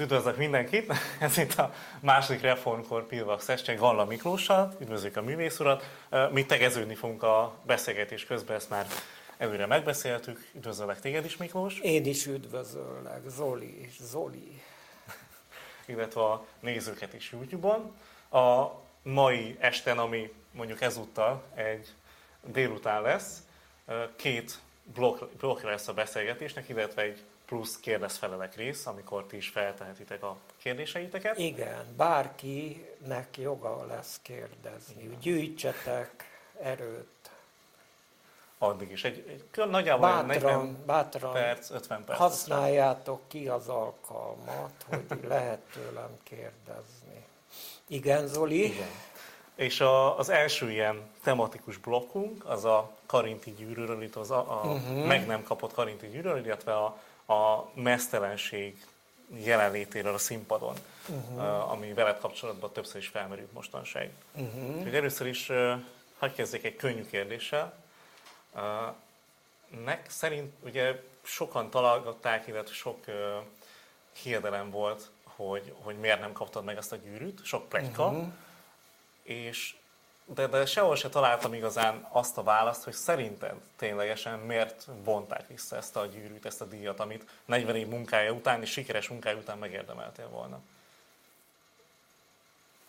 Üdvözlök mindenkit! Ez itt a második Reformkor Pilvax Estje Galla Miklóssal. Üdvözlük a művész urat. Mi tegeződni fogunk a beszélgetés közben, ezt már előre megbeszéltük. Üdvözöllek téged is, Miklós. Én is üdvözöllek, Zoli és Zoli. Illetve a nézőket is YouTube-on. A mai esten, ami mondjuk ezúttal egy délután lesz, két blokk, blokk lesz a beszélgetésnek, illetve egy plusz kérdezfelelek rész, amikor ti is feltehetitek a kérdéseiteket. Igen, bárkinek joga lesz kérdezni. Gyűjtsetek erőt. Addig is. Egy, egy nagyjából bátran, 40 bátran perc, 50 perc. Használjátok ki az alkalmat, hogy lehet tőlem kérdezni. Igen, Zoli? Igen. És a, az első ilyen tematikus blokkunk, az a Karinti gyűrűről, itt az a, a uh-huh. meg nem kapott Karinti gyűrűről, illetve a a mesztelenség jelenlétéről a színpadon, uh-huh. ami veled kapcsolatban többször is felmerült mostanság. Uh-huh. Úgyhogy először is hagyj kezdjek egy könnyű kérdéssel. Nek szerint ugye sokan találgatták, illetve sok hiedelem volt, hogy, hogy miért nem kaptad meg ezt a gyűrűt, sok plegyka, uh-huh. és de, de sehol se találtam igazán azt a választ, hogy szerinted ténylegesen miért vonták vissza ezt a gyűrűt, ezt a díjat, amit 40 év munkája után és sikeres munkája után megérdemeltél volna.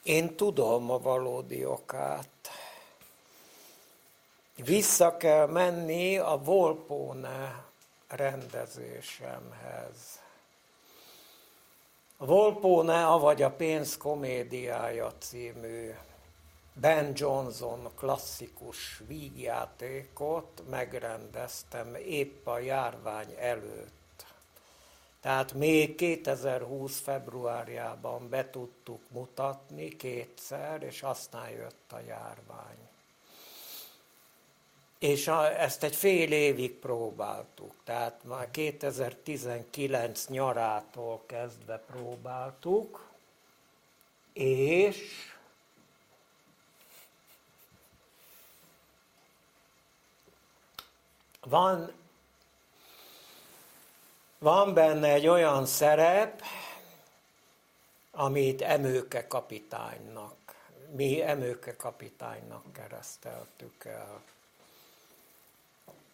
Én tudom a valódi okát. Vissza kell menni a Volpone rendezésemhez. A Volpone, avagy a pénz komédiája című Ben Johnson klasszikus vígjátékot megrendeztem épp a járvány előtt. Tehát még 2020 februárjában be tudtuk mutatni kétszer, és aztán jött a járvány. És a, ezt egy fél évig próbáltuk, tehát már 2019 nyarától kezdve próbáltuk, és van, van benne egy olyan szerep, amit Emőke kapitánynak, mi Emőke kapitánynak kereszteltük el.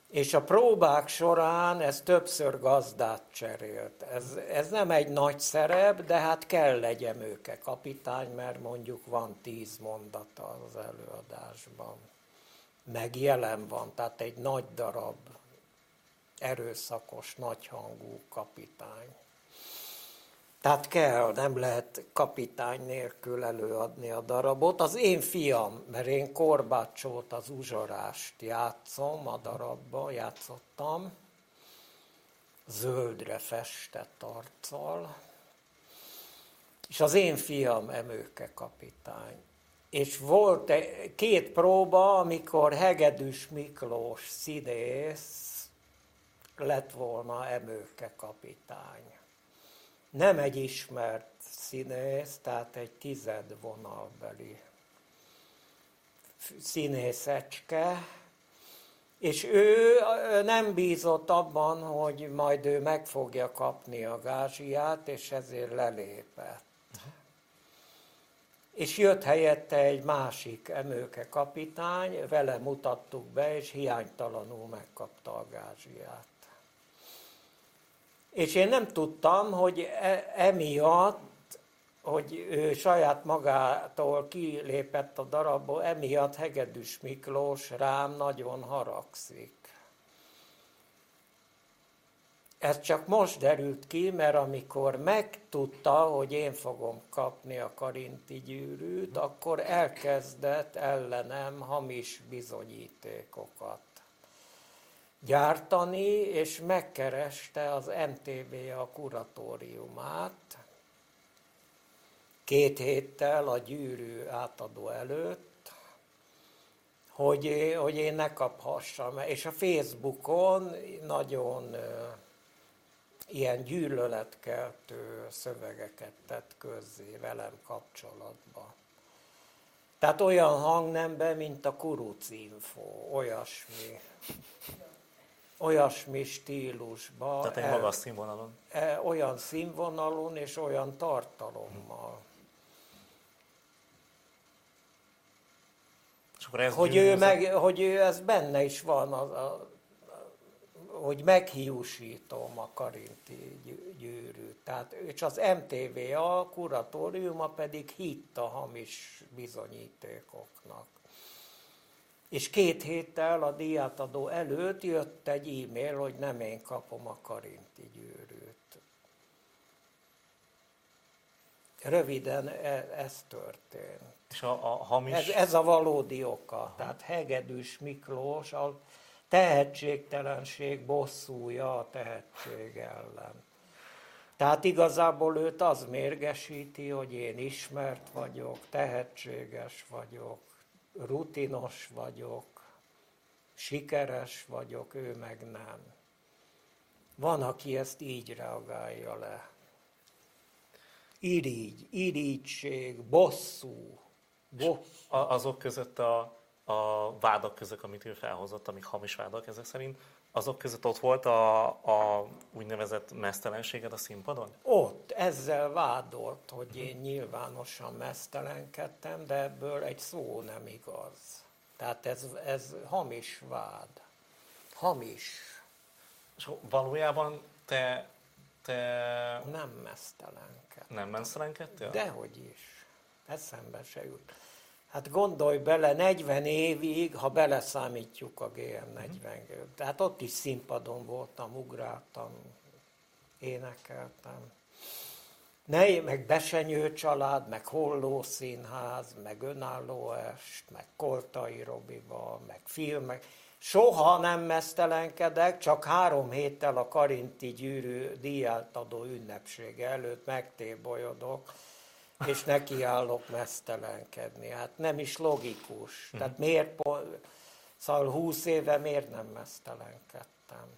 És a próbák során ez többször gazdát cserélt. Ez, ez nem egy nagy szerep, de hát kell egy Emőke kapitány, mert mondjuk van tíz mondata az előadásban meg jelen van, tehát egy nagy darab erőszakos, nagyhangú kapitány. Tehát kell, nem lehet kapitány nélkül előadni a darabot. Az én fiam, mert én Korbácsót, az uzsorást játszom, a darabban játszottam, zöldre festett arccal, és az én fiam Emőke kapitány és volt két próba, amikor Hegedűs Miklós színész lett volna Emőke kapitány. Nem egy ismert színész, tehát egy tized vonalbeli színészecske, és ő nem bízott abban, hogy majd ő meg fogja kapni a gázsiát, és ezért lelépett és jött helyette egy másik emőke kapitány, vele mutattuk be, és hiánytalanul megkapta a gázsiát. És én nem tudtam, hogy e, emiatt, hogy ő saját magától kilépett a darabból, emiatt Hegedűs Miklós rám nagyon haragszik. Ez csak most derült ki, mert amikor megtudta, hogy én fogom kapni a karinti gyűrűt, akkor elkezdett ellenem hamis bizonyítékokat gyártani, és megkereste az MTV a kuratóriumát két héttel a gyűrű átadó előtt, hogy, hogy én ne kaphassam. És a Facebookon nagyon ilyen gyűlöletkeltő szövegeket tett közzé velem kapcsolatban. Tehát olyan hangnemben, mint a Kuruc Info, olyasmi. olyasmi stílusba. Tehát egy el- magas színvonalon. e, olyan színvonalon és olyan tartalommal. És akkor ez Hogy ő, meg, hogy ő ez benne is van, a, a, hogy meghiúsítom a karinti gyű- gyűrűt. Tehát, és az MTVA kuratóriuma pedig hitt a hamis bizonyítékoknak. És két héttel a díjátadó előtt jött egy e-mail, hogy nem én kapom a karinti gyűrűt. Röviden e- ez történt. És a, a hamis... Ez, ez a valódi oka. Tehát Hegedűs Miklós a tehetségtelenség bosszúja a tehetség ellen. Tehát igazából őt az mérgesíti, hogy én ismert vagyok, tehetséges vagyok, rutinos vagyok, sikeres vagyok, ő meg nem. Van, aki ezt így reagálja le. Irigy, irigység, bosszú. A- azok között a, a vádak között, amit ő felhozott, amik hamis vádak ezek szerint, azok között ott volt a, a úgynevezett mesztelenséged a színpadon? Ott ezzel vádolt, hogy én nyilvánosan mesztelenkedtem, de ebből egy szó nem igaz. Tehát ez, ez hamis vád. Hamis. És valójában te, te Nem mesztelenkedtem. nem mesztelenkedtél? Dehogy is. Eszembe se jut. Hát gondolj bele, 40 évig, ha beleszámítjuk a GM40 tehát ott is színpadon voltam, ugráltam, énekeltem. Ne, meg Besenyő család, meg Holló Színház, meg Önálló Est, meg Koltai Robival, meg filmek. Soha nem mesztelenkedek, csak három héttel a Karinti gyűrű díjátadó ünnepsége előtt megtébolyodok, és nekiállok mesztelenkedni. Hát nem is logikus. Tehát miért, po- szóval 20 éve miért nem mesztelenkedtem?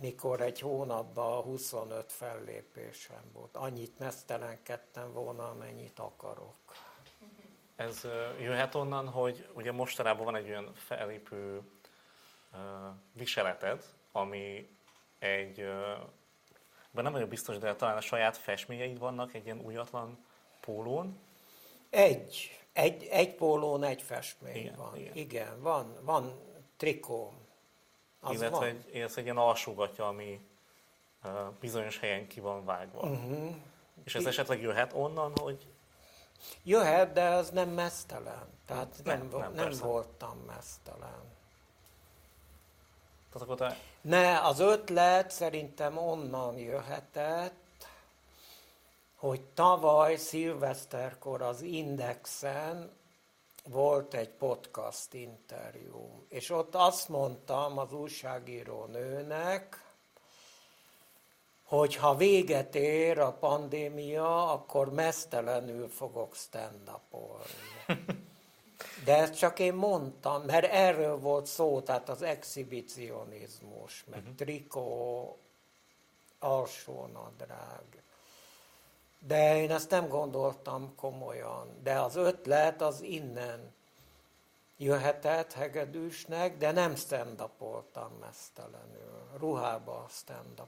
mikor egy hónapban 25 fellépésem volt. Annyit mesztelenkedtem volna, amennyit akarok. Ez jöhet onnan, hogy ugye mostanában van egy olyan felépő viseleted, ami egy, bár nem vagyok biztos, de talán a saját festményeid vannak egy ilyen újatlan pólón. Egy, egy, egy pólón egy festmény Igen, van. igen. Igen. van, van trikóm. Az illetve van. egy, illetve egy ilyen alsógatja, ami ö, bizonyos helyen ki van vágva. Uh-huh. És ez esetleg jöhet onnan, hogy Jöhet, de az nem mesztelen. Tehát nem, Nem, nem, nem, nem persze. voltam mesztelen. tehát akkor te Ne, az ötlet szerintem onnan jöhetett, hogy tavaly szilveszterkor az Indexen volt egy podcast interjú, és ott azt mondtam az újságíró nőnek, hogy ha véget ér a pandémia, akkor mesztelenül fogok stand De ezt csak én mondtam, mert erről volt szó, tehát az exhibicionizmus, meg uh-huh. trikó, alsónadrág. De én ezt nem gondoltam komolyan. De az ötlet az innen jöhetett Hegedűsnek, de nem stand mesztelenül. Ruhába stand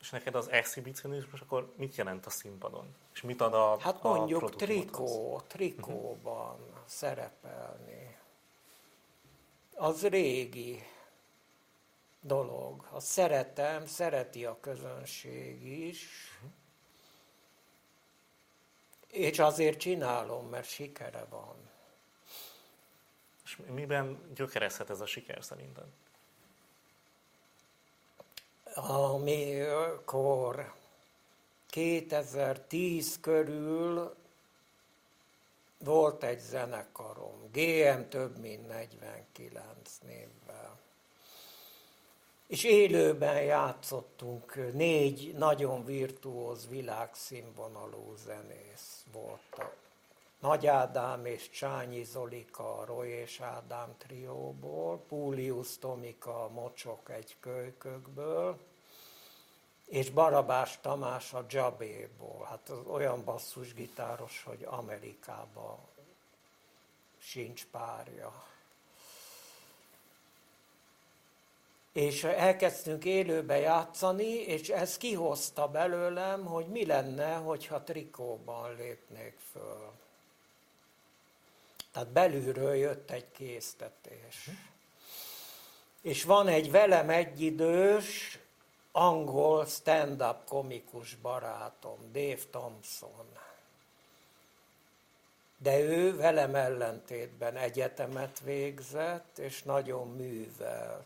És neked az exhibicionizmus akkor mit jelent a színpadon? És mit ad a Hát a mondjuk produktumodhoz? trikó, trikóban szerepelni. Az régi dolog. Azt szeretem, szereti a közönség is. És azért csinálom, mert sikere van. És miben gyökerezhet ez a siker szerinted? amikor 2010 körül volt egy zenekarom, GM több mint 49 névvel. És élőben játszottunk, négy nagyon virtuóz világszínvonalú zenész voltak. Nagy Ádám és Csányi Zolika a Roy és Ádám trióból, Púlius Tomika a Mocsok egy kölykökből, és Barabás Tamás a Jabéból. Hát az olyan basszusgitáros, hogy Amerikában sincs párja. és elkezdtünk élőbe játszani, és ez kihozta belőlem, hogy mi lenne, hogyha trikóban lépnék föl. Tehát belülről jött egy késztetés. Hm. És van egy velem egyidős angol stand-up komikus barátom, Dave Thompson. De ő velem ellentétben egyetemet végzett, és nagyon művelt.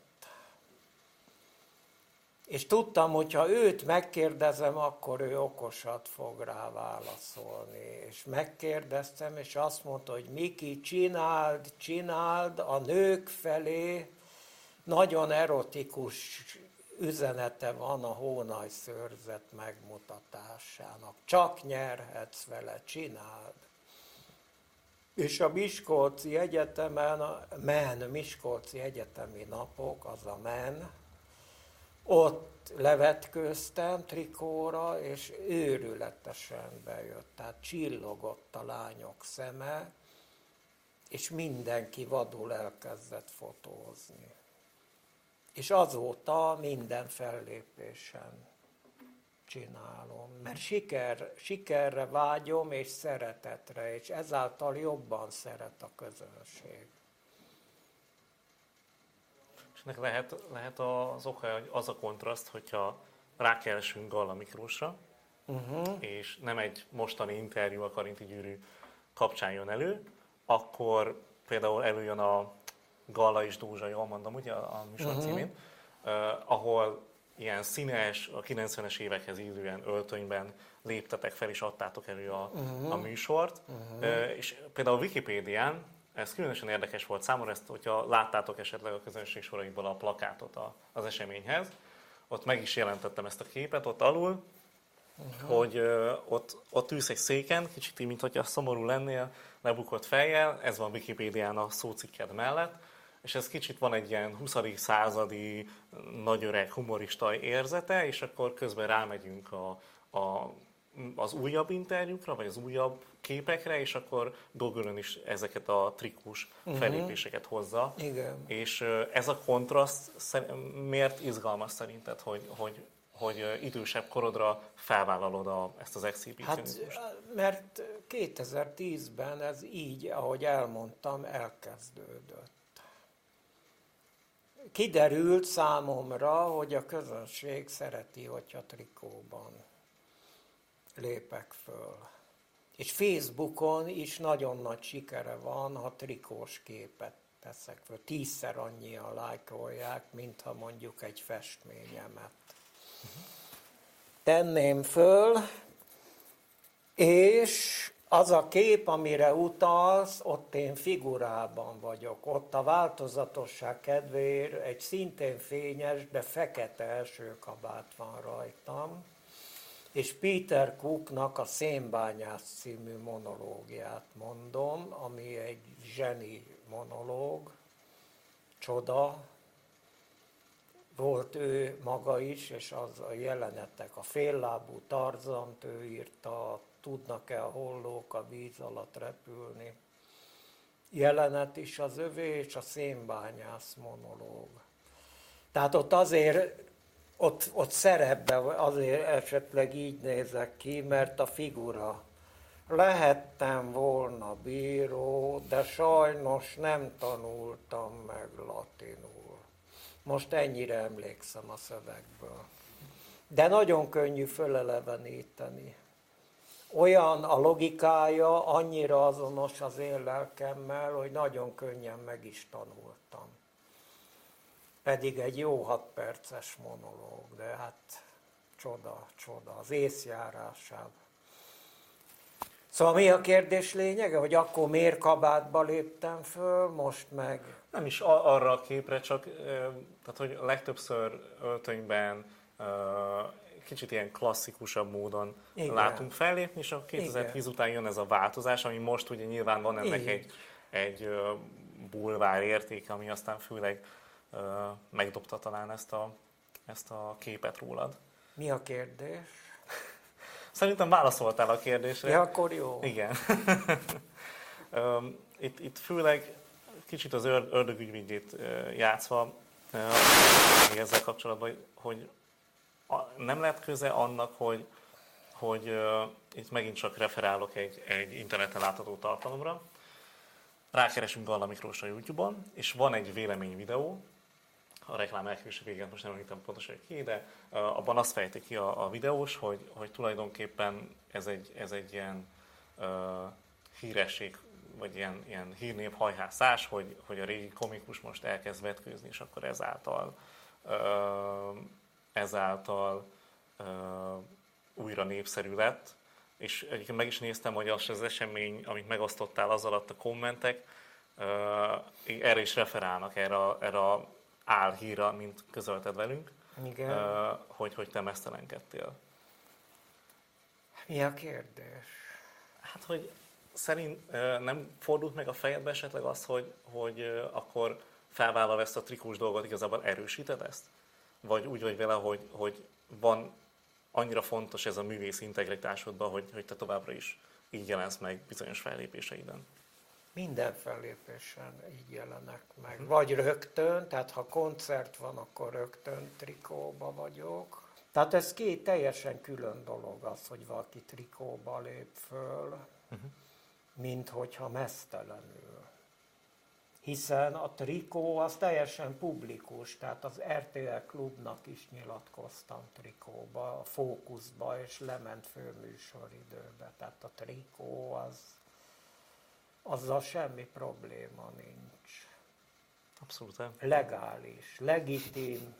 És tudtam, hogy ha őt megkérdezem, akkor ő okosat fog rá válaszolni. És megkérdeztem, és azt mondta, hogy Miki, csináld, csináld a nők felé, nagyon erotikus üzenete van a hónaj szőrzet megmutatásának. Csak nyerhetsz vele, csináld. És a Miskolci Egyetemen, a MEN, Miskolci Egyetemi Napok, az a MEN, ott levetkőztem trikóra, és őrületesen bejött. Tehát csillogott a lányok szeme, és mindenki vadul elkezdett fotózni. És azóta minden fellépésen csinálom, mert siker, sikerre vágyom és szeretetre, és ezáltal jobban szeret a közönség. És ennek lehet, lehet az oka, hogy az a kontraszt, hogyha rákeresünk Galla Miklósra, uh-huh. és nem egy mostani interjú a Karinti Gyűrű kapcsán jön elő, akkor például előjön a Galla és Dózsa, jól mondom, ugye a műsor uh-huh. címén, uh, ahol ilyen színes, a 90-es évekhez illően öltönyben léptetek fel és adtátok elő a, uh-huh. a műsort. Uh-huh. Uh, és például a Wikipédián, ez különösen érdekes volt számomra, ezt, hogyha láttátok esetleg a közönség soraiból a plakátot a, az eseményhez, ott meg is jelentettem ezt a képet, ott alul, uh-huh. hogy uh, ott, ott ülsz egy széken, kicsit így, mint hogyha szomorú lennél, lebukott fejjel, ez van Wikipédián a szócikked mellett, és ez kicsit van egy ilyen 20. századi nagyöreg humorista érzete, és akkor közben rámegyünk a, a, az újabb interjúkra, vagy az újabb képekre, és akkor google is ezeket a trikkus uh-huh. felépéseket hozza. Igen. És ez a kontraszt miért izgalmas szerinted, hogy, hogy, hogy idősebb korodra felvállalod a, ezt az exhibicionizmust? Hát, mert 2010-ben ez így, ahogy elmondtam, elkezdődött kiderült számomra, hogy a közönség szereti, hogyha trikóban lépek föl. És Facebookon is nagyon nagy sikere van, ha trikós képet teszek föl. Tízszer annyian lájkolják, mint ha mondjuk egy festményemet tenném föl, és az a kép, amire utalsz, ott én figurában vagyok. Ott a változatosság kedvéért egy szintén fényes, de fekete első kabát van rajtam, és Peter Cooknak a Szénbányász című monológiát mondom, ami egy zseni monológ, csoda, volt ő maga is, és az a jelenetek, a féllábú Tarzant ő írta, tudnak-e a hollók a víz alatt repülni. Jelenet is az övé és a szénbányász monológ. Tehát ott azért, ott, ott szerepbe azért esetleg így nézek ki, mert a figura lehettem volna bíró, de sajnos nem tanultam meg latinul. Most ennyire emlékszem a szövegből. De nagyon könnyű föleleveníteni olyan a logikája, annyira azonos az én lelkemmel, hogy nagyon könnyen meg is tanultam. Pedig egy jó hat perces monológ, de hát csoda, csoda, az észjárásában. Szóval mi a kérdés lényege, hogy akkor miért kabátba léptem föl, most meg... Nem is arra a képre, csak tehát, hogy legtöbbször öltönyben kicsit ilyen klasszikusabb módon Igen. látunk fellépni, és a 2010 Igen. után jön ez a változás, ami most ugye nyilván van ennek Igen. egy, egy bulvár értéke, ami aztán főleg uh, megdobta talán ezt a, ezt a képet rólad. Mi a kérdés? Szerintem válaszoltál a kérdésre. Ja, akkor jó. Igen. itt, itt főleg kicsit az ördögügyvédjét játszva még ezzel kapcsolatban, hogy nem lehet köze annak, hogy, hogy uh, itt megint csak referálok egy, egy interneten látható tartalomra, rákeresünk Galla a YouTube-on, és van egy vélemény videó, a reklám elkerülése végén most nem említem pontosan ki, de uh, abban azt fejti ki a, a videós, hogy, hogy tulajdonképpen ez egy, ez egy ilyen uh, híresség, vagy ilyen, ilyen hírnév hajhászás, hogy, hogy a régi komikus most elkezd vetkőzni, és akkor ezáltal, uh, ezáltal újra népszerű lett. És egyébként meg is néztem, hogy az az esemény, amit megosztottál az alatt a kommentek, erre is referálnak, erre, erre a álhíra, mint közölted velünk, Igen. Hogy, hogy te mesztelenkedtél. Mi a kérdés? Hát, hogy szerint nem fordult meg a fejedbe esetleg az, hogy, hogy akkor felvállalva ezt a trikós dolgot igazából erősíted ezt? Vagy úgy vagy vele, hogy, hogy van annyira fontos ez a művész integritásodban, hogy, hogy te továbbra is így jelensz meg bizonyos fellépéseiden? Minden fellépésen így jelenek meg. Vagy rögtön, tehát ha koncert van, akkor rögtön trikóba vagyok. Tehát ez két teljesen külön dolog az, hogy valaki trikóba lép föl, uh-huh. mint hogyha mesztelenül. Hiszen a trikó az teljesen publikus, tehát az RTL klubnak is nyilatkoztam trikóba, a fókuszba, és lement főműsoridőbe. Tehát a trikó az azzal semmi probléma nincs. Abszolút. Legális, legitim.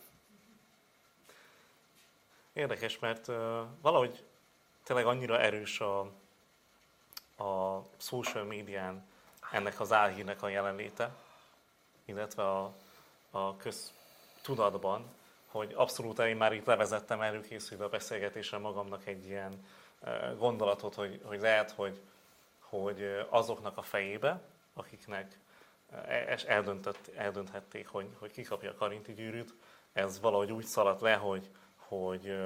Érdekes, mert uh, valahogy tényleg annyira erős a, a social médián ennek az álhírnek a jelenléte, illetve a, a köztudatban, hogy abszolút én már itt levezettem előkészülve a beszélgetésre magamnak egy ilyen gondolatot, hogy, hogy lehet, hogy hogy azoknak a fejébe, akiknek e, eldöntött, eldönthették, hogy, hogy kikapja a karinti gyűrűt, ez valahogy úgy szaladt le, hogy, hogy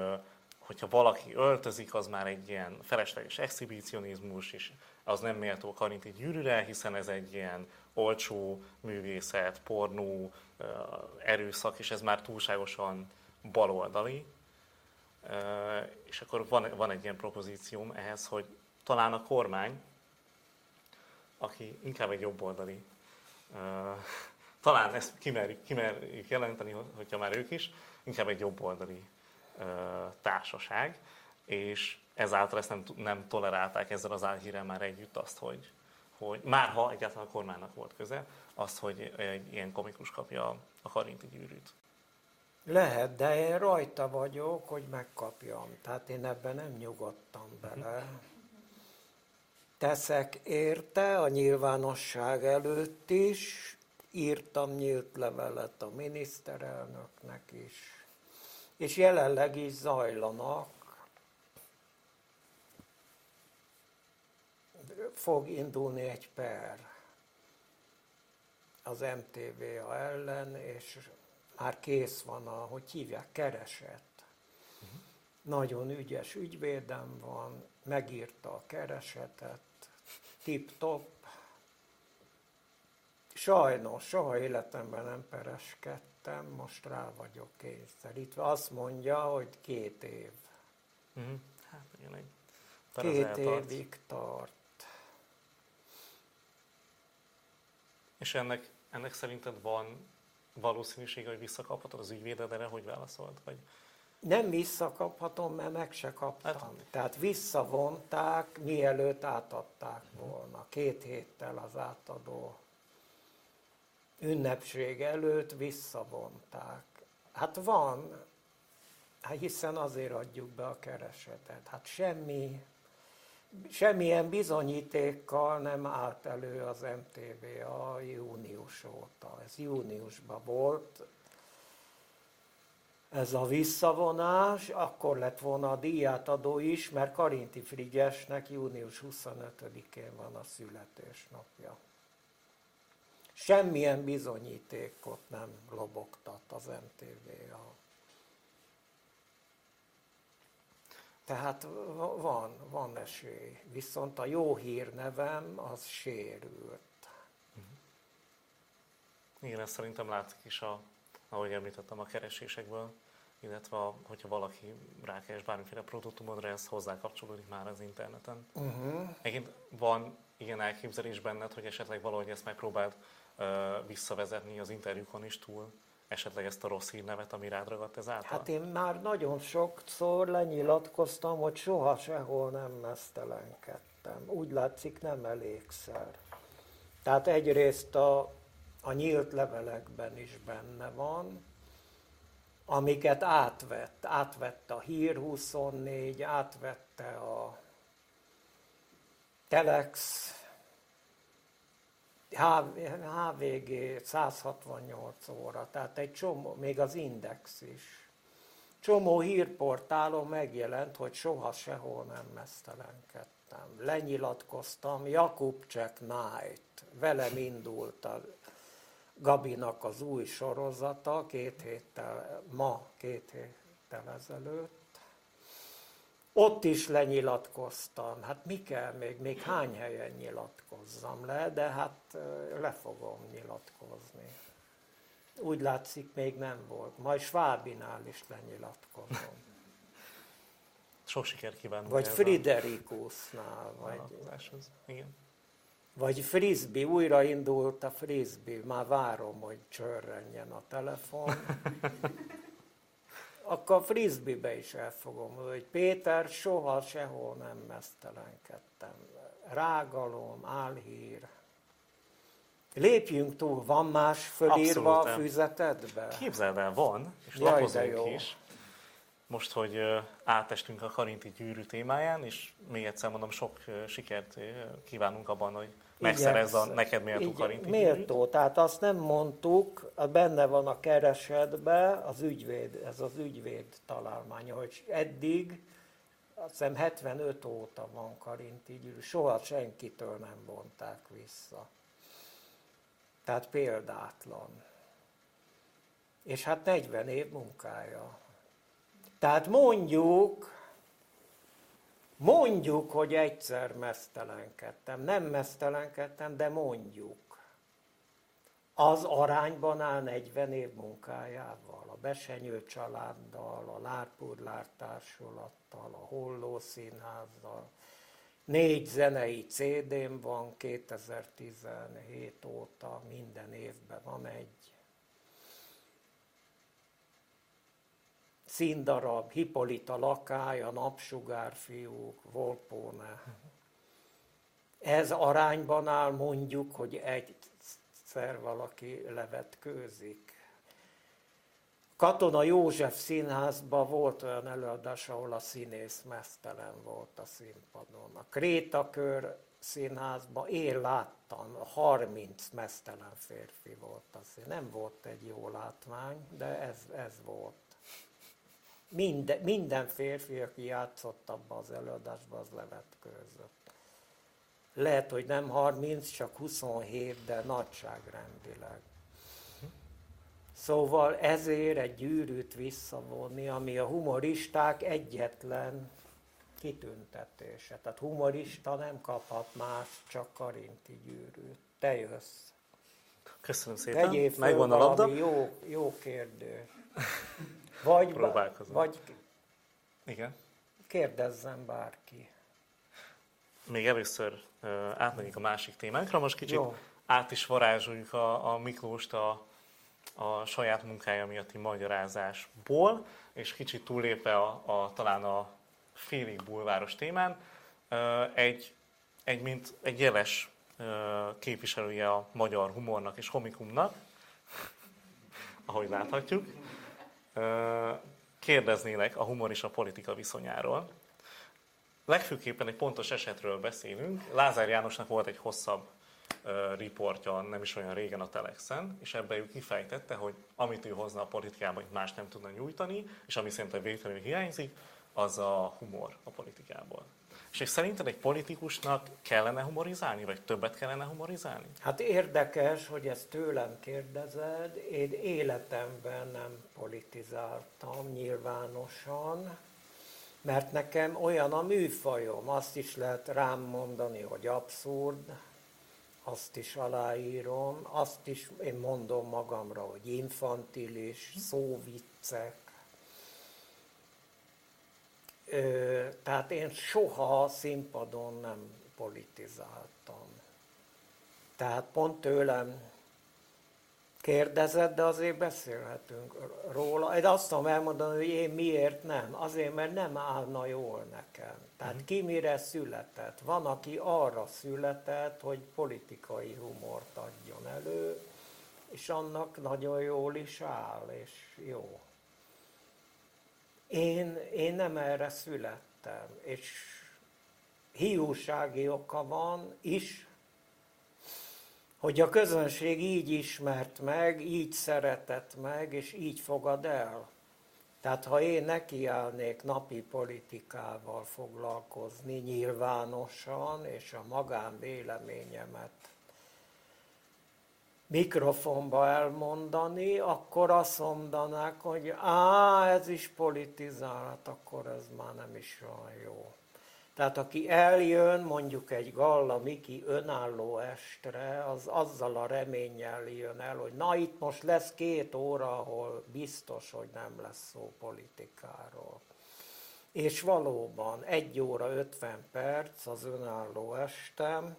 hogyha valaki öltözik, az már egy ilyen felesleges exhibicionizmus, és az nem méltó a karinti gyűrűre, hiszen ez egy ilyen olcsó művészet, pornó, erőszak, és ez már túlságosan baloldali. És akkor van, van egy ilyen propozícióm ehhez, hogy talán a kormány aki inkább egy jobboldali, talán ezt kimerjük, kimerjük jelenteni, hogyha már ők is, inkább egy jobboldali társaság, és ezáltal ezt nem, nem tolerálták ezzel az álhírrel már együtt azt, hogy, hogy már ha egyáltalán a kormánynak volt köze, azt, hogy egy ilyen komikus kapja a karinti gyűrűt. Lehet, de én rajta vagyok, hogy megkapjam. Tehát én ebben nem nyugodtam bele teszek érte a nyilvánosság előtt is, írtam nyílt levelet a miniszterelnöknek is, és jelenleg is zajlanak, fog indulni egy per az MTVA ellen, és már kész van a, hogy hívják, kereset. Nagyon ügyes ügyvédem van, megírta a keresetet, tip-top. Sajnos, soha életemben nem pereskedtem, most rá vagyok kényszerítve. Azt mondja, hogy két év. Mm-hmm. Hát, igen, egy Két évig tart. És ennek, ennek szerinted van valószínűsége, hogy visszakaphatod az ügyvéded erre, hogy válaszolt? Vagy nem visszakaphatom, mert meg se kaptam. Hát, Tehát visszavonták, mielőtt átadták volna. Két héttel az átadó ünnepség előtt visszavonták. Hát van, hát hiszen azért adjuk be a keresetet. Hát semmi, semmilyen bizonyítékkal nem állt elő az a június óta. Ez júniusban volt, ez a visszavonás, akkor lett volna a díjátadó is, mert Karinti Frigyesnek június 25-én van a születésnapja. Semmilyen bizonyítékot nem lobogtat az MTV-a. Tehát van, van esély. Viszont a jó hír nevem az sérült. Igen, ezt szerintem látszik is a ahogy említettem a keresésekből, illetve a, hogyha valaki rákeres bármiféle produktumodra, ez hozzá kapcsolódik már az interneten. Uh-huh. Egyébként van ilyen elképzelés benned, hogy esetleg valahogy ezt megpróbáld visszavezetni az interjúkon is túl, esetleg ezt a rossz hírnevet, ami rád ragadt ezáltal? Hát én már nagyon sokszor lenyilatkoztam, hogy soha sehol nem mesztelenkedtem. Úgy látszik nem elégszer. Tehát egyrészt a, a nyílt levelekben is benne van, amiket átvett. Átvette a Hír 24, átvette a Telex, HVG 168 óra, tehát egy csomó, még az Index is. Csomó hírportálon megjelent, hogy soha sehol nem mesztelenkedtem. Lenyilatkoztam, Jakubcsek Night, velem indult a Gabinak az új sorozata két héttel, ma két héttel ezelőtt. Ott is lenyilatkoztam. Hát mi kell még, még hány helyen nyilatkozzam le, de hát le fogom nyilatkozni. Úgy látszik, még nem volt. Majd Svábinál is lenyilatkozom. Sok sikert kívánok. Vagy Friderikusnál. Vagy... Igen. Vagy frisbee, újraindult a frisbee, már várom, hogy csörrenjen a telefon. Akkor a frisbee-be is elfogom, hogy Péter, soha sehol nem mesztelenkedtem. Rágalom, álhír. Lépjünk túl, van más fölírva Abszolút, a füzetedbe? Képzeld el, van, és Jaj, lapozunk is. Most, hogy átestünk a Karinti gyűrű témáján, és még egyszer mondom, sok sikert kívánunk abban, hogy megszerez a neked méltó karinti Méltó, tehát azt nem mondtuk, benne van a keresetbe az ügyvéd, ez az ügyvéd találmánya, hogy eddig azt hiszem 75 óta van karinti gyűrű, soha senkitől nem vonták vissza. Tehát példátlan. És hát 40 év munkája. Tehát mondjuk, Mondjuk, hogy egyszer mesztelenkedtem. Nem mesztelenkedtem, de mondjuk. Az arányban áll 40 év munkájával, a Besenyő családdal, a Lárpurlár társulattal, a Holló színházzal. Négy zenei CD-m van 2017 óta, minden évben van egy. Színdarab, Hippolita lakály, a napsugárfiúk, Volpone. Ez arányban áll mondjuk, hogy egyszer valaki levetkőzik. Katona József színházban volt olyan előadás, ahol a színész mesztelen volt a színpadon. A Krétakör színházban én láttam, 30 mesztelen férfi volt az. Nem volt egy jó látvány, de ez, ez volt. Minden, minden férfi, aki játszott abba az előadásba, az levetkőzött. Lehet, hogy nem 30, csak 27, de nagyságrendileg. Szóval ezért egy gyűrűt visszavonni, ami a humoristák egyetlen kitüntetése. Tehát humorista nem kaphat más, csak karinti gyűrűt. Te jössz. Köszönöm szépen. Megvan a labda. Jó, jó kérdő. Vagy, Próbálkozom. Vagy Igen. kérdezzen bárki. Még először uh, átmegyünk a másik témánkra, most kicsit Jó. át is varázsoljuk a, a Miklóst a, a saját munkája miatti magyarázásból, és kicsit túllépve a, a, talán a félig bulváros témán, uh, egy, egy, mint egy jeles uh, képviselője a magyar humornak és komikumnak, ahogy láthatjuk, kérdeznélek a humor és a politika viszonyáról. Legfőképpen egy pontos esetről beszélünk. Lázár Jánosnak volt egy hosszabb riportja nem is olyan régen a Telexen, és ebben ő kifejtette, hogy amit ő hozna a politikában, hogy más nem tudna nyújtani, és ami szerintem végtelenül hiányzik, az a humor a politikából. És szerinted egy politikusnak kellene humorizálni, vagy többet kellene humorizálni? Hát érdekes, hogy ezt tőlem kérdezed. Én életemben nem politizáltam nyilvánosan, mert nekem olyan a műfajom, azt is lehet rám mondani, hogy abszurd, azt is aláírom, azt is én mondom magamra, hogy infantilis, szóviccek. Ö, tehát én soha színpadon nem politizáltam. Tehát pont tőlem kérdezett, de azért beszélhetünk róla. Én azt tudom elmondani, hogy én miért nem. Azért, mert nem állna jól nekem. Tehát mhm. ki mire született. Van, aki arra született, hogy politikai humort adjon elő, és annak nagyon jól is áll, és jó. Én, én nem erre születtem, és hiúsági oka van is, hogy a közönség így ismert meg, így szeretett meg, és így fogad el. Tehát ha én nekiállnék napi politikával foglalkozni nyilvánosan, és a magánvéleményemet mikrofonba elmondani, akkor azt mondanák, hogy á, ez is politizált, akkor ez már nem is olyan jó. Tehát aki eljön mondjuk egy Galla Miki önálló estre, az azzal a reménnyel jön el, hogy na itt most lesz két óra, ahol biztos, hogy nem lesz szó politikáról. És valóban egy óra 50 perc az önálló estem,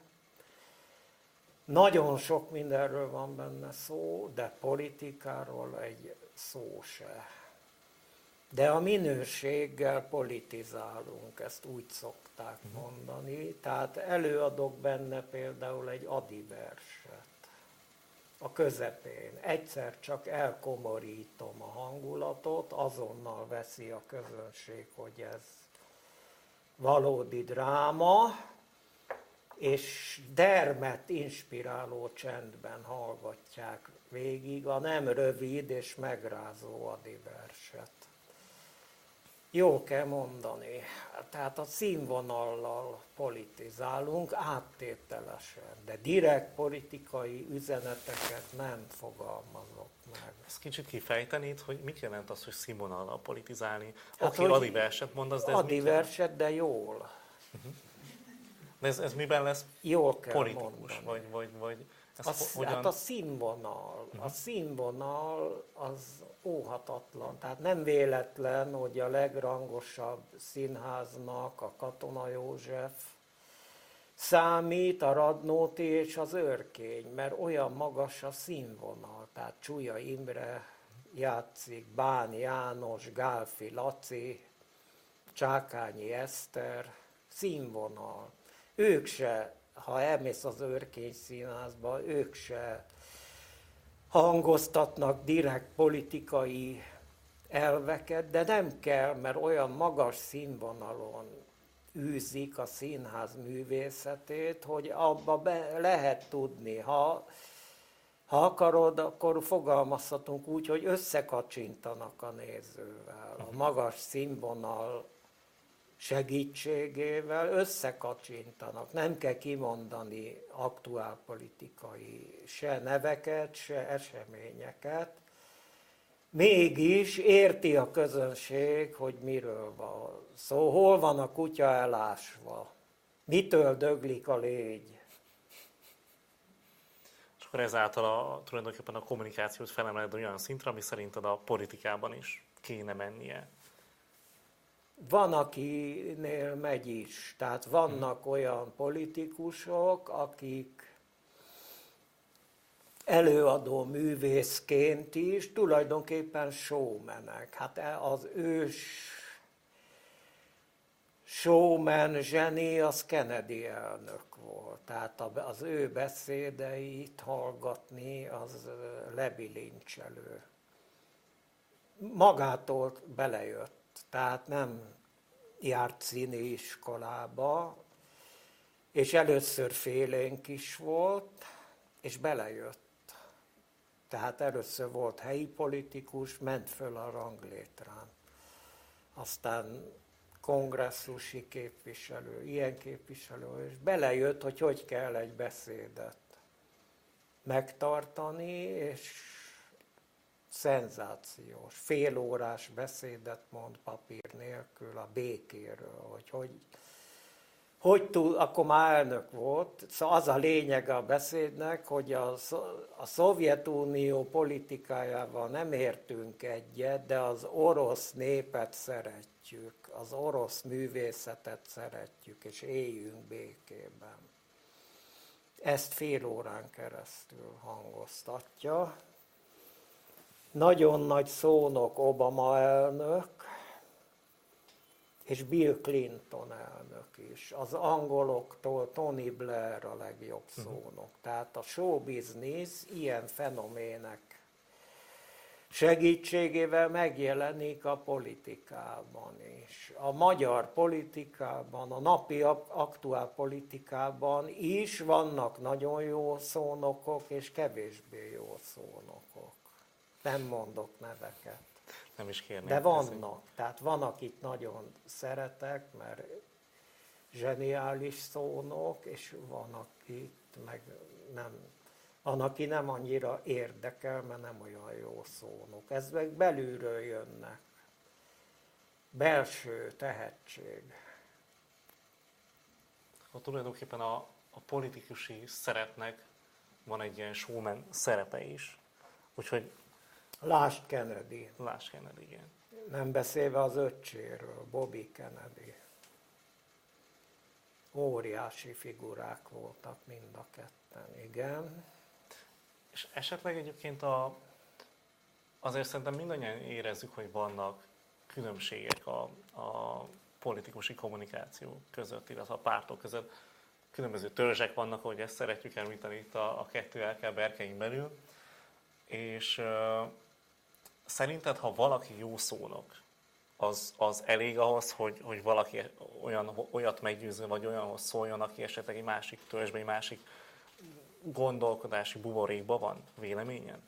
nagyon sok mindenről van benne szó, de politikáról egy szó se. De a minőséggel politizálunk, ezt úgy szokták mhm. mondani. Tehát előadok benne például egy adiverset a közepén. Egyszer csak elkomorítom a hangulatot, azonnal veszi a közönség, hogy ez valódi dráma, és dermet inspiráló csendben hallgatják végig a nem rövid és megrázó adiverset. Jó kell mondani. Tehát a színvonallal politizálunk áttételesen, de direkt politikai üzeneteket nem fogalmazok meg. Ezt kicsit kifejtenéd, hogy mit jelent az, hogy színvonallal politizálni? Hát, Oké, adi verset mondasz, de ez Adi verset, de jól. Uh-huh. De ez, ez miben lesz jól kell politikus? Mondani. Vagy, vagy, vagy ez a, hogyan... Hát a színvonal, uh-huh. a mhm. színvonal az óhatatlan. Tehát nem véletlen, hogy a legrangosabb színháznak a Katona József számít a Radnóti és az Örkény, mert olyan magas a színvonal. Tehát Csúlya Imre játszik, Bán János, Gálfi Laci, Csákányi Eszter, színvonal. Ők se, ha elmész az Örkény színházba, ők se hangoztatnak direkt politikai elveket, de nem kell, mert olyan magas színvonalon űzik a színház művészetét, hogy abba be lehet tudni. Ha, ha akarod, akkor fogalmazhatunk úgy, hogy összekacsintanak a nézővel. A magas színvonal segítségével összekacsintanak. Nem kell kimondani aktuálpolitikai se neveket, se eseményeket. Mégis érti a közönség, hogy miről van szó. Hol van a kutya elásva? Mitől döglik a légy? És akkor ezáltal a, tulajdonképpen a kommunikációt felemeled olyan szintre, ami szerinted a politikában is kéne mennie. Van, akinél megy is. Tehát vannak olyan politikusok, akik előadó művészként is tulajdonképpen showmenek. Hát e az ős showman zseni az Kennedy elnök volt. Tehát az ő beszédeit hallgatni az lebilincselő. Magától belejött tehát nem járt színiiskolába, és először félénk is volt, és belejött. Tehát először volt helyi politikus, ment föl a ranglétrán. Aztán kongresszusi képviselő, ilyen képviselő, és belejött, hogy hogy kell egy beszédet megtartani, és szenzációs, félórás beszédet mond papír nélkül a békéről, hogy hogy, hogy tud, akkor már elnök volt, szóval az a lényeg a beszédnek, hogy a, a Szovjetunió politikájával nem értünk egyet, de az orosz népet szeretjük, az orosz művészetet szeretjük, és éljünk békében. Ezt fél órán keresztül hangoztatja. Nagyon nagy szónok Obama elnök, és Bill Clinton elnök is. Az angoloktól Tony Blair a legjobb mhm. szónok. Uh-huh. Tehát a show business ilyen fenomének segítségével megjelenik a politikában is. A magyar politikában, a napi aktuál politikában is vannak nagyon jó szónokok és kevésbé jó szónokok. Nem mondok neveket. Nem is kérnék. De vannak. Tehát van, akit nagyon szeretek, mert zseniális szónok, és van, akit meg nem, van, aki nem annyira érdekel, mert nem olyan jó szónok. Ez meg belülről jönnek. Belső tehetség. Ha tulajdonképpen a, a politikusi szerepnek van egy ilyen showman szerepe is. Úgyhogy Lásd Kennedy. Lásd Kennedy, igen. Nem beszélve az öccséről, Bobby Kennedy. Óriási figurák voltak mind a ketten, igen. És esetleg egyébként a, azért szerintem mindannyian érezzük, hogy vannak különbségek a, a politikusi kommunikáció között, illetve a pártok között. Különböző törzsek vannak, hogy ezt szeretjük említeni itt a, a kettő LK berkein belül. És szerinted, ha valaki jó szónok, az, az elég ahhoz, hogy, hogy valaki olyan, olyat meggyőző, vagy olyanhoz szóljon, aki esetleg egy másik törzsben, egy másik gondolkodási buborékban van véleményen?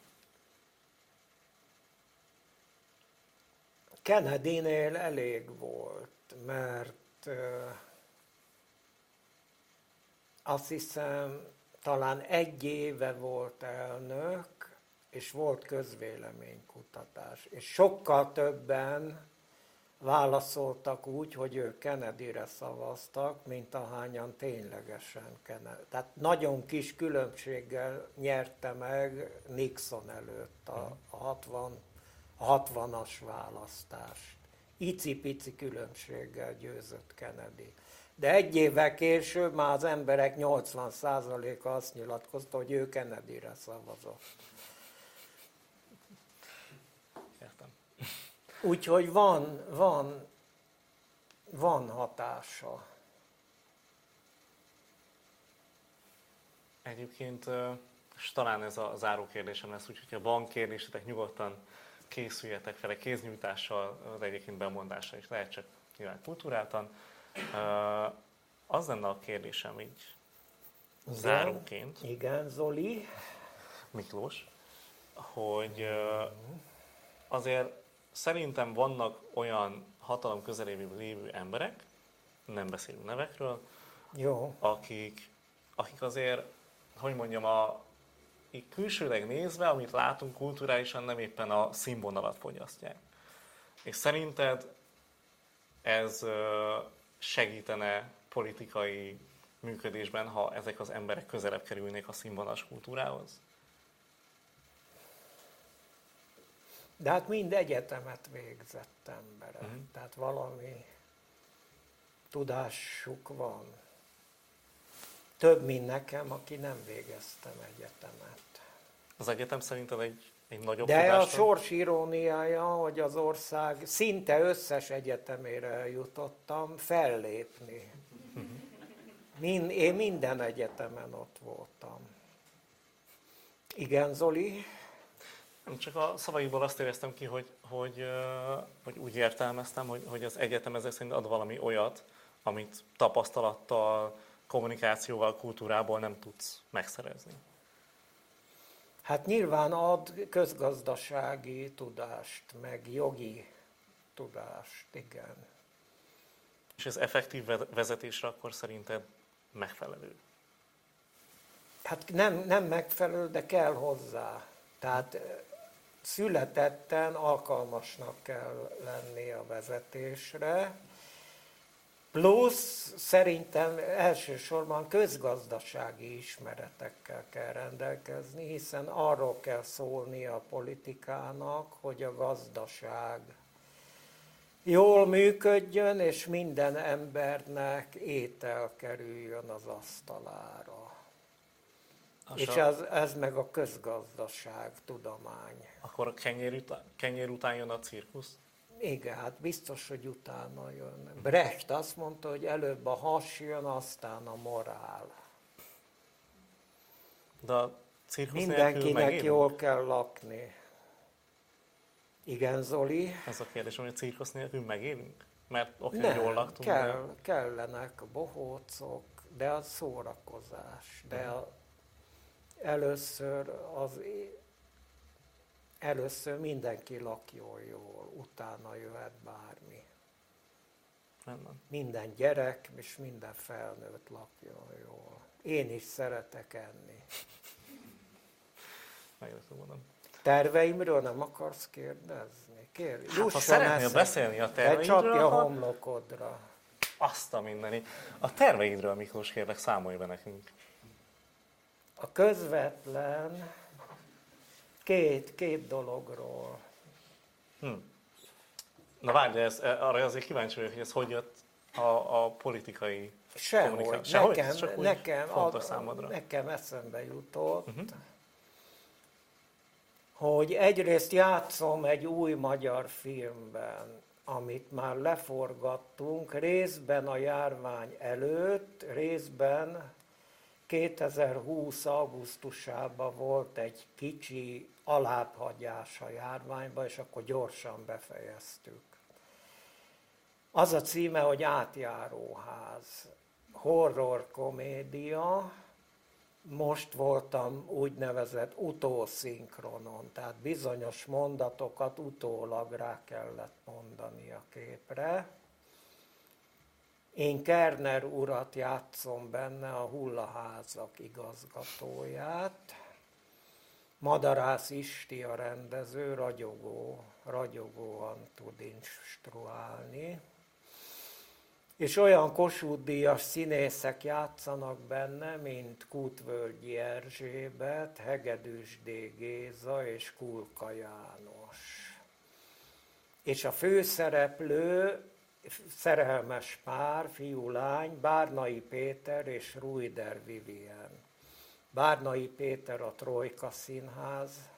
Kennedy-nél elég volt, mert uh, azt hiszem talán egy éve volt elnök, és volt közvéleménykutatás. És sokkal többen válaszoltak úgy, hogy ők Kennedyre szavaztak, mint ahányan ténylegesen Kennedy. Tehát nagyon kis különbséggel nyerte meg Nixon előtt a, a, 60, a 60-as választást. Icipici különbséggel győzött Kennedy. De egy évvel később már az emberek 80%-a azt nyilatkozta, hogy ő Kennedyre szavazott. Úgyhogy van, van, van hatása. Egyébként, és talán ez a záró kérdésem lesz, úgyhogy ha van kérdésetek, nyugodtan készüljetek fel, kéznyújtással, de egyébként bemondással is lehet, csak nyilván kultúráltan. Az lenne a kérdésem így igen, záróként. Igen, Zoli. Miklós, hogy azért szerintem vannak olyan hatalom közelében lévő emberek, nem beszélünk nevekről, Jó. Akik, akik azért, hogy mondjam, a, így külsőleg nézve, amit látunk kulturálisan, nem éppen a színvonalat fogyasztják. És szerinted ez segítene politikai működésben, ha ezek az emberek közelebb kerülnék a színvonalas kultúrához? De hát mind egyetemet végzett emberek, uh-huh. tehát valami tudásuk van. Több, mint nekem, aki nem végeztem egyetemet. Az egyetem szerinted egy, egy nagyobb De tudást? a sors iróniája, hogy az ország szinte összes egyetemére jutottam fellépni. Uh-huh. Min, én minden egyetemen ott voltam. Igen, Zoli? Csak a szavaiból azt éreztem ki, hogy, hogy, hogy úgy értelmeztem, hogy, hogy az egyetem ezek szerint ad valami olyat, amit tapasztalattal, kommunikációval, kultúrából nem tudsz megszerezni. Hát nyilván ad közgazdasági tudást, meg jogi tudást, igen. És ez effektív vezetésre akkor szerinted megfelelő? Hát nem, nem megfelelő, de kell hozzá. Tehát születetten alkalmasnak kell lenni a vezetésre, Plusz szerintem elsősorban közgazdasági ismeretekkel kell rendelkezni, hiszen arról kell szólni a politikának, hogy a gazdaság jól működjön, és minden embernek étel kerüljön az asztalára. A és ez, ez meg a közgazdaság tudomány. Akkor a kenyér után, kenyér után jön a cirkusz? Igen, hát biztos, hogy utána jön. Brecht azt mondta, hogy előbb a has jön, aztán a morál. De a cirkusz Mindenkinek jól kell lakni. Igen, Zoli? Ez a kérdés, hogy a cirkusz nélkül megélünk? Mert oké, okay, jól laktunk. Kell, de... kellenek a bohócok, de a szórakozás, de a, először az először mindenki lakjon jól, utána jöhet bármi. Nem. Minden gyerek és minden felnőtt lakjon jól. Én is szeretek enni. mondom. Terveimről nem akarsz kérdezni? Kér, hát, ha szeretnél eszem, beszélni a terveidről, csapja a homlokodra. Azt a mindeni. A terveidről, Miklós, kérlek, számolj be nekünk. A közvetlen két, két dologról. Hm. Na várj, ez, arra azért kíváncsi vagyok, hogy ez hogy jött a, a politikai Sehogy. Sehogy? Nekem, Csak nekem, a, számodra. nekem eszembe jutott, uh-huh. hogy egyrészt játszom egy új magyar filmben, amit már leforgattunk, részben a járvány előtt, részben 2020. augusztusában volt egy kicsi alábbhagyás a járványba, és akkor gyorsan befejeztük. Az a címe, hogy Átjáróház. Horror komédia. Most voltam úgynevezett utószinkronon, tehát bizonyos mondatokat utólag rá kellett mondani a képre én Kerner urat játszom benne, a hullaházak igazgatóját. Madarász Isti a rendező, ragyogó, ragyogóan tud instruálni. És olyan Kossuth színészek játszanak benne, mint Kútvölgyi Erzsébet, Hegedűs D. Géza és Kulka János. És a főszereplő szerelmes pár, fiú-lány, Bárnai Péter és Ruider Vivien. Bárnai Péter a Trojka Színház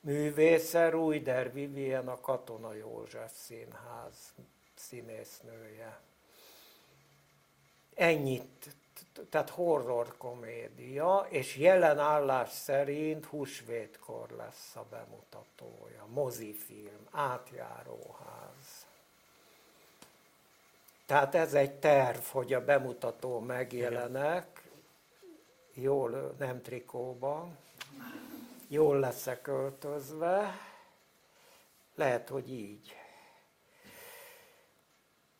művésze, Ruider Vivien a Katona József Színház színésznője. Ennyit, tehát horror komédia, és jelen állás szerint húsvétkor lesz a bemutatója, mozifilm, átjáróház. Tehát ez egy terv, hogy a bemutató megjelenek, jól, nem trikóban, jól leszek öltözve, lehet, hogy így.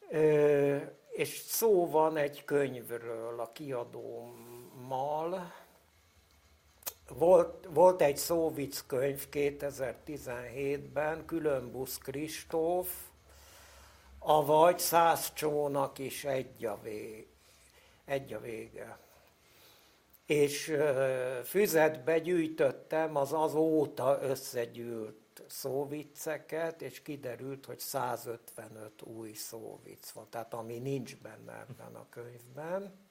Ö, és szó van egy könyvről a kiadómmal. Volt, volt egy szóvic könyv 2017-ben, Különbusz Kristóf, avagy száz csónak is egy a, vég, egy a vége. És füzetbe gyűjtöttem az azóta összegyűlt szóvicceket, és kiderült, hogy 155 új szóvic van, tehát ami nincs benne ebben a könyvben.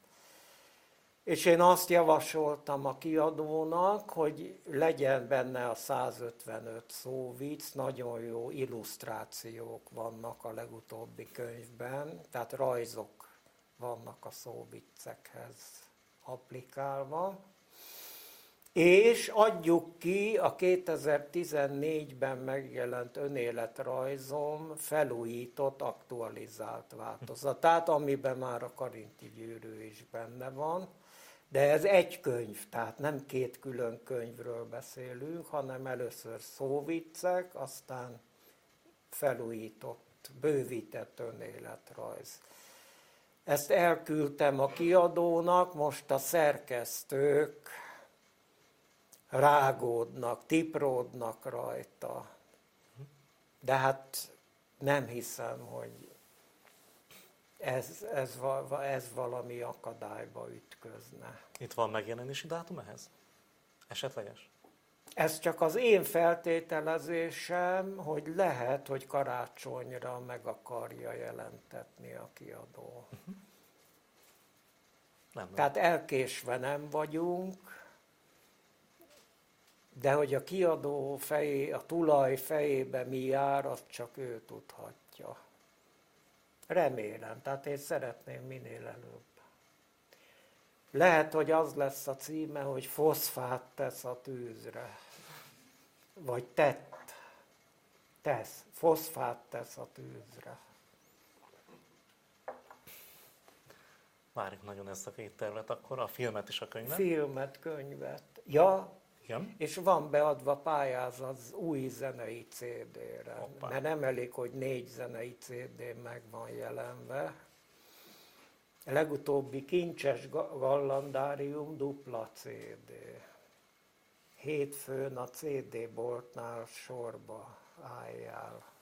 És én azt javasoltam a kiadónak, hogy legyen benne a 155 szóvic, nagyon jó illusztrációk vannak a legutóbbi könyvben, tehát rajzok vannak a szóviccekhez applikálva. És adjuk ki a 2014-ben megjelent önéletrajzom felújított, aktualizált változatát, amiben már a Karinti gyűrű is benne van de ez egy könyv, tehát nem két külön könyvről beszélünk, hanem először szóviccek, aztán felújított, bővített önéletrajz. Ezt elküldtem a kiadónak, most a szerkesztők rágódnak, tipródnak rajta. De hát nem hiszem, hogy ez, ez, ez valami akadályba ütközne. Itt van megjelenési dátum ehhez? Esetleges? Ez csak az én feltételezésem, hogy lehet, hogy karácsonyra meg akarja jelentetni a kiadó. Uh-huh. Nem, nem. Tehát elkésve nem vagyunk, de hogy a kiadó fejé, a tulaj fejébe mi jár, azt csak ő tudhatja. Remélem, tehát én szeretném minél előbb. Lehet, hogy az lesz a címe, hogy foszfát tesz a tűzre. Vagy tett. Tesz. Foszfát tesz a tűzre. Várjuk nagyon ezt a két tervet, akkor a filmet és a könyvet. Filmet, könyvet. Ja, Igen. és van beadva pályázat az új zenei CD-re. Hoppá. Mert nem elég, hogy négy zenei CD meg van jelenve. A legutóbbi kincses gallandárium dupla CD. Hétfőn a CD boltnál sorba álljál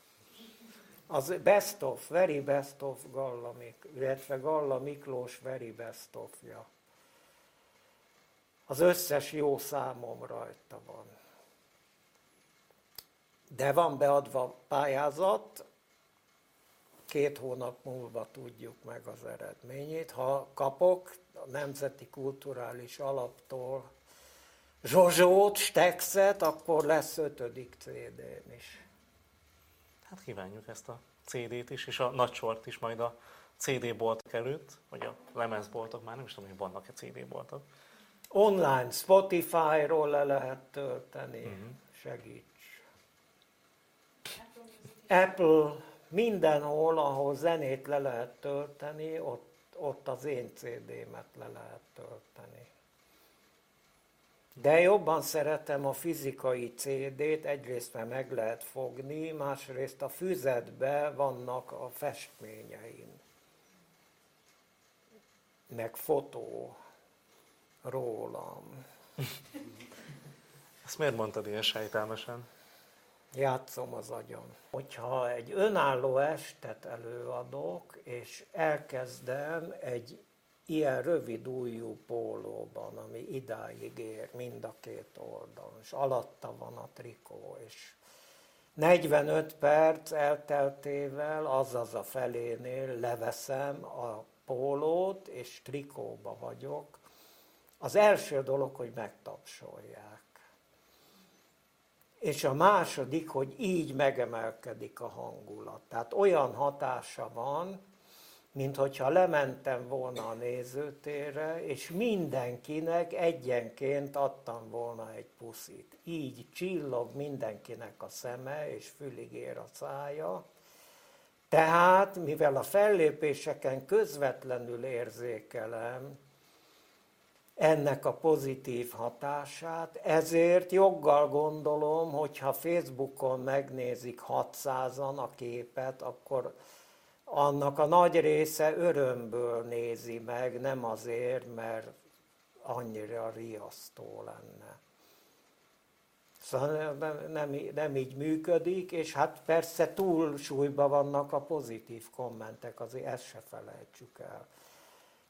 az best of, very best of Galla, illetve Galla Miklós very best of-ja. Az összes jó számom rajta van. De van beadva pályázat, két hónap múlva tudjuk meg az eredményét. Ha kapok a Nemzeti Kulturális Alaptól Zsozsót, Stexet, akkor lesz ötödik CD-n is. Hát kívánjuk ezt a CD-t is, és a nagy sort is majd a CD-boltok előtt, vagy a lemezboltok, már nem is tudom, hogy vannak-e CD-boltok. Online, Spotify-ról le lehet tölteni, uh-huh. segíts. Apple, mindenhol, ahol zenét le lehet tölteni, ott, ott az én CD-met le lehet tölteni. De jobban szeretem a fizikai CD-t, egyrészt mert meg lehet fogni, másrészt a füzetbe vannak a festményeim. Meg fotó rólam. Ezt miért mondtad ilyen sejtelmesen? Játszom az agyam. Hogyha egy önálló estet előadok, és elkezdem egy ilyen rövid ujjú pólóban, ami idáig ér mind a két oldalon, és alatta van a trikó, és 45 perc elteltével, azaz a felénél leveszem a pólót, és trikóba vagyok. Az első dolog, hogy megtapsolják. És a második, hogy így megemelkedik a hangulat. Tehát olyan hatása van, mint hogyha lementem volna a nézőtérre, és mindenkinek egyenként adtam volna egy puszit. Így csillog mindenkinek a szeme, és fülig ér a szája. Tehát, mivel a fellépéseken közvetlenül érzékelem ennek a pozitív hatását, ezért joggal gondolom, hogyha Facebookon megnézik 600-an a képet, akkor annak a nagy része örömből nézi meg, nem azért, mert annyira riasztó lenne. Szóval nem, nem, nem így működik, és hát persze túlsúlyban vannak a pozitív kommentek, azért ezt se felejtsük el.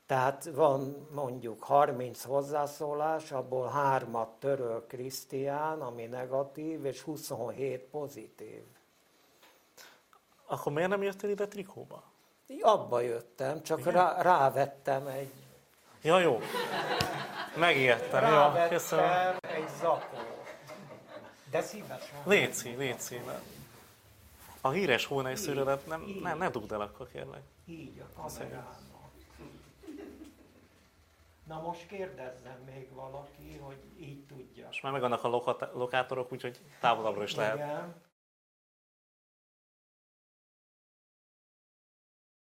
Tehát van mondjuk 30 hozzászólás, abból hármat töröl Krisztián, ami negatív, és 27 pozitív. Akkor miért nem jöttél ide trikóba? Abba jöttem, csak rá, rávettem egy... Ja, jó. Megijedtem. Rávettem ja, köszönöm. egy zakó. De szívesen. Léci, léci. A híres hónai szőrödet nem, nem, ne dugd el akkor kérlek. Így a kamerának. Na most kérdezzem még valaki, hogy így tudja. És már meg annak a lokátorok, úgyhogy távolabbra is lehet. Igen.